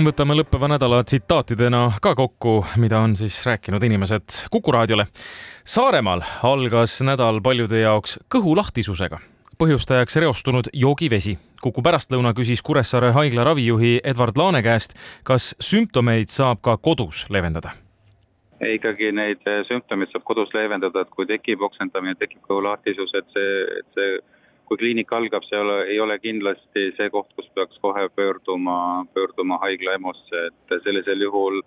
võtame lõppeva nädala tsitaatidena ka kokku, mida on siis rääkinud inimesed Kuku raadiole. Saaremaal algas nädal paljude jaoks kõhulahtisusega, põhjustajaks reostunud joogivesi. Kuku pärastlõuna küsis Kuressaare haigla ravijuhi Edward Laane käest, kas sümptomeid saab ka kodus leevendada ikkagi neid sümptomeid saab kodus leevendada, et kui tekib oksendamine, tekib kõhulahtisus, et see, et see kui kliinik algab, see ei ole, ei ole kindlasti see koht, kus peaks kohe pöörduma, pöörduma haigla EMO-sse, et sellisel juhul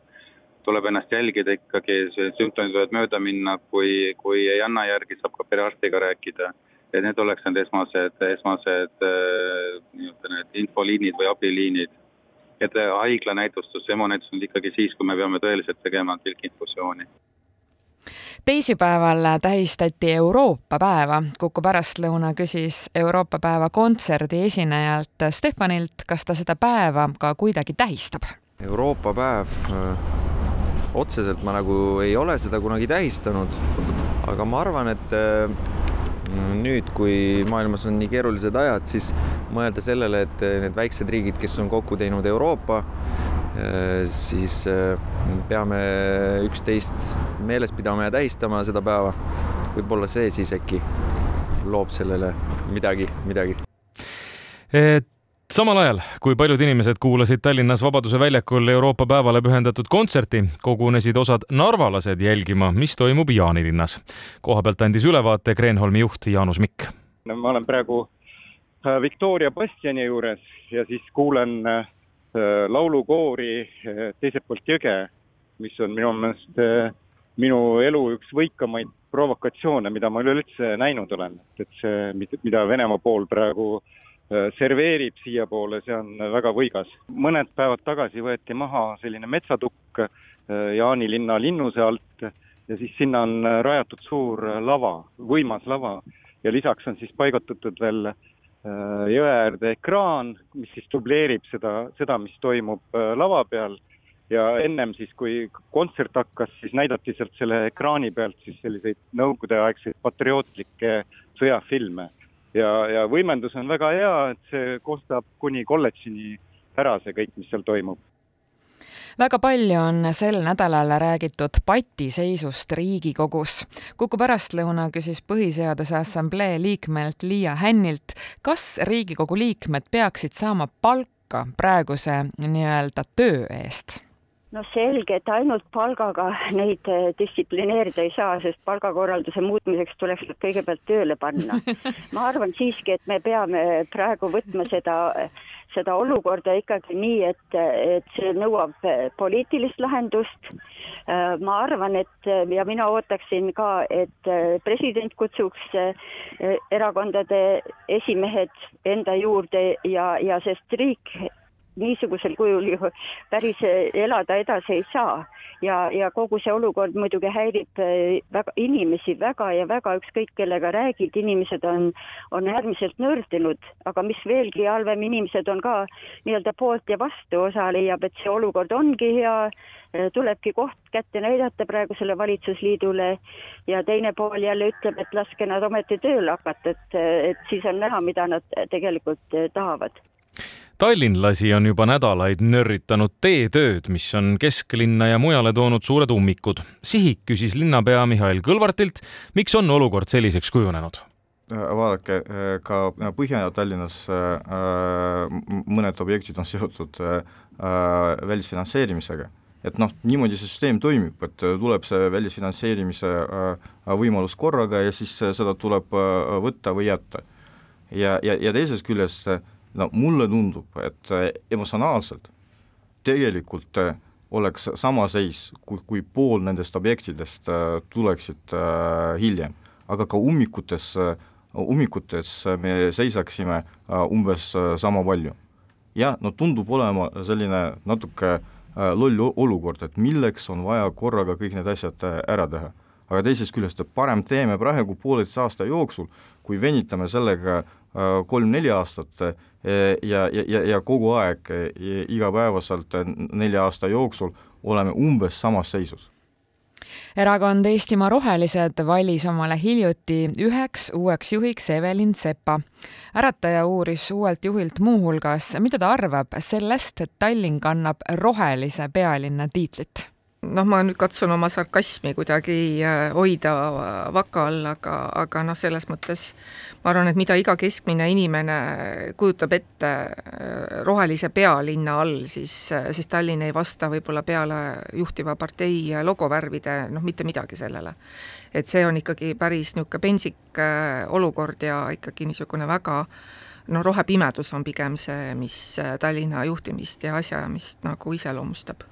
tuleb ennast jälgida ikkagi, sümptomid võivad mööda minna, kui, kui ei anna järgi, saab ka perearstiga rääkida. et need oleks need esmased, esmased nii-öelda need infoliinid või abiliinid. et haigla näitustus, EMO näitustus on ikkagi siis, kui me peame tõeliselt tegema tilkinfusiooni teisipäeval tähistati Euroopa päeva. Kuku pärastlõuna küsis Euroopa päeva kontserdi esinejalt Stefanilt, kas ta seda päeva ka kuidagi tähistab. Euroopa päev, otseselt ma nagu ei ole seda kunagi tähistanud, aga ma arvan, et nüüd, kui maailmas on nii keerulised ajad, siis mõelda sellele, et need väiksed riigid, kes on kokku teinud Euroopa, Äh, siis äh, peame üksteist meeles pidama ja tähistama seda päeva. võib-olla see siis äkki loob sellele midagi, midagi. Samal ajal, kui paljud inimesed kuulasid Tallinnas Vabaduse väljakul Euroopa päevale pühendatud kontserti, kogunesid osad narvalased jälgima, mis toimub Jaanilinnas. kohapealt andis ülevaate Kreenholmi juht Jaanus Mikk. ma olen praegu äh, Victoria bastioni juures ja siis kuulen Äh, laulukoori äh, teiselt poolt jõge, mis on minu meelest äh, minu elu üks võikamaid provokatsioone, mida ma üleüldse näinud olen, et see, mida Venemaa pool praegu serveerib siiapoole, see on väga võigas. mõned päevad tagasi võeti maha selline metsatukk Jaanilinna linnuse alt ja siis sinna on rajatud suur lava, võimas lava ja lisaks on siis paigutatud veel äh, Äh, jõe äärde ekraan, mis siis dubleerib seda, seda, mis toimub äh, lava peal ja ennem siis, kui kontsert hakkas, siis näidati sealt selle ekraani pealt siis selliseid nõukogudeaegseid patriootlikke sõjafilme. Ja, ja võimendus on väga hea, et see kostab kuni kolledžini ära, see kõik, mis seal toimub väga palju on sel nädalal räägitud patiseisust Riigikogus. Kuku pärastlõuna küsis Põhiseaduse Assamblee liikmelt Liia Hännilt, kas Riigikogu liikmed peaksid saama palka praeguse nii-öelda töö eest no selge, et ainult palgaga neid distsiplineerida ei saa, sest palgakorralduse muutmiseks tuleks nad kõigepealt tööle panna. ma arvan siiski, et me peame praegu võtma seda seda olukorda ikkagi nii, et, et see nõuab poliitilist lahendust. ma arvan, et ja mina ootaksin ka, et president kutsuks erakondade esimehed enda juurde ja, ja sest riik niisugusel kujul ju päris elada edasi ei saa. Ja, ja kogu see olukord muidugi häirib eh, väga inimesi väga ja väga, ükskõik kellega räägid, inimesed on, on äärmiselt nördinud, aga mis veelgi halvem, inimesed on ka nii-öelda poolt ja vastu, osa leiab, et see olukord ongi hea, eh, tulebki koht kätte näidata praegusele valitsusliidule. Ja teine pool jälle ütleb, et laske nad ometi tööle hakata, et, et siis on näha, mida nad tegelikult eh, tahavad tallinlasi on juba nädalaid nörritanud teetööd, mis on kesklinna ja mujale toonud suured ummikud. Sihik küsis linnapea Mihhail Kõlvartilt, miks on olukord selliseks kujunenud äh, vaadake, äh, ka Põhja-Tallinnas äh, mõned objektid on seotud välisfinantseerimisega. et noh, niimoodi see süsteem toimib, et tuleb see välisfinantseerimise võimalus korraga ja siis seda tuleb võtta või jätta. ja, ja, ja teisest küljest no mulle tundub, et äh, emotsionaalselt tegelikult äh, oleks sama seis, kui, kui pool nendest objektidest äh, tuleksid hiljem, aga ka ummikutes, ummikutes me seisaksime umbes sama palju. ja no tundub olema selline natuke loll olukord, et milleks on vaja korraga kõik need asjad ära teha. aga teisest küljest, et parem teeme praegu pooleteise aasta jooksul, kui venitame sellega kolm-neli aastat ja, ja, ja, ja kogu aeg igapäevaselt nelja aasta jooksul oleme umbes samas seisus erakond Eestimaa Rohelised valis omale hiljuti üheks uueks juhiks Evelin Sepa. ärataja uuris uuelt juhilt muuhulgas, mida ta arvab sellest, et Tallinn kannab rohelise pealinna tiitlit noh, ma nüüd katsun oma sarkasmi kuidagi äh, hoida vaka all, aga, aga noh, selles mõttes ma arvan, et mida iga keskmine inimene kujutab ette äh, rohelise pealinna all, siis, äh, siis Tallinn ei vasta võib-olla peale juhtiva partei logovärvide noh, mitte midagi sellele. et see on ikkagi päris niisugune pentsik olukord ja ikkagi niisugune väga noh, rohepimedus on pigem see, mis Tallinna juhtimist ja asjaajamist nagu iseloomustab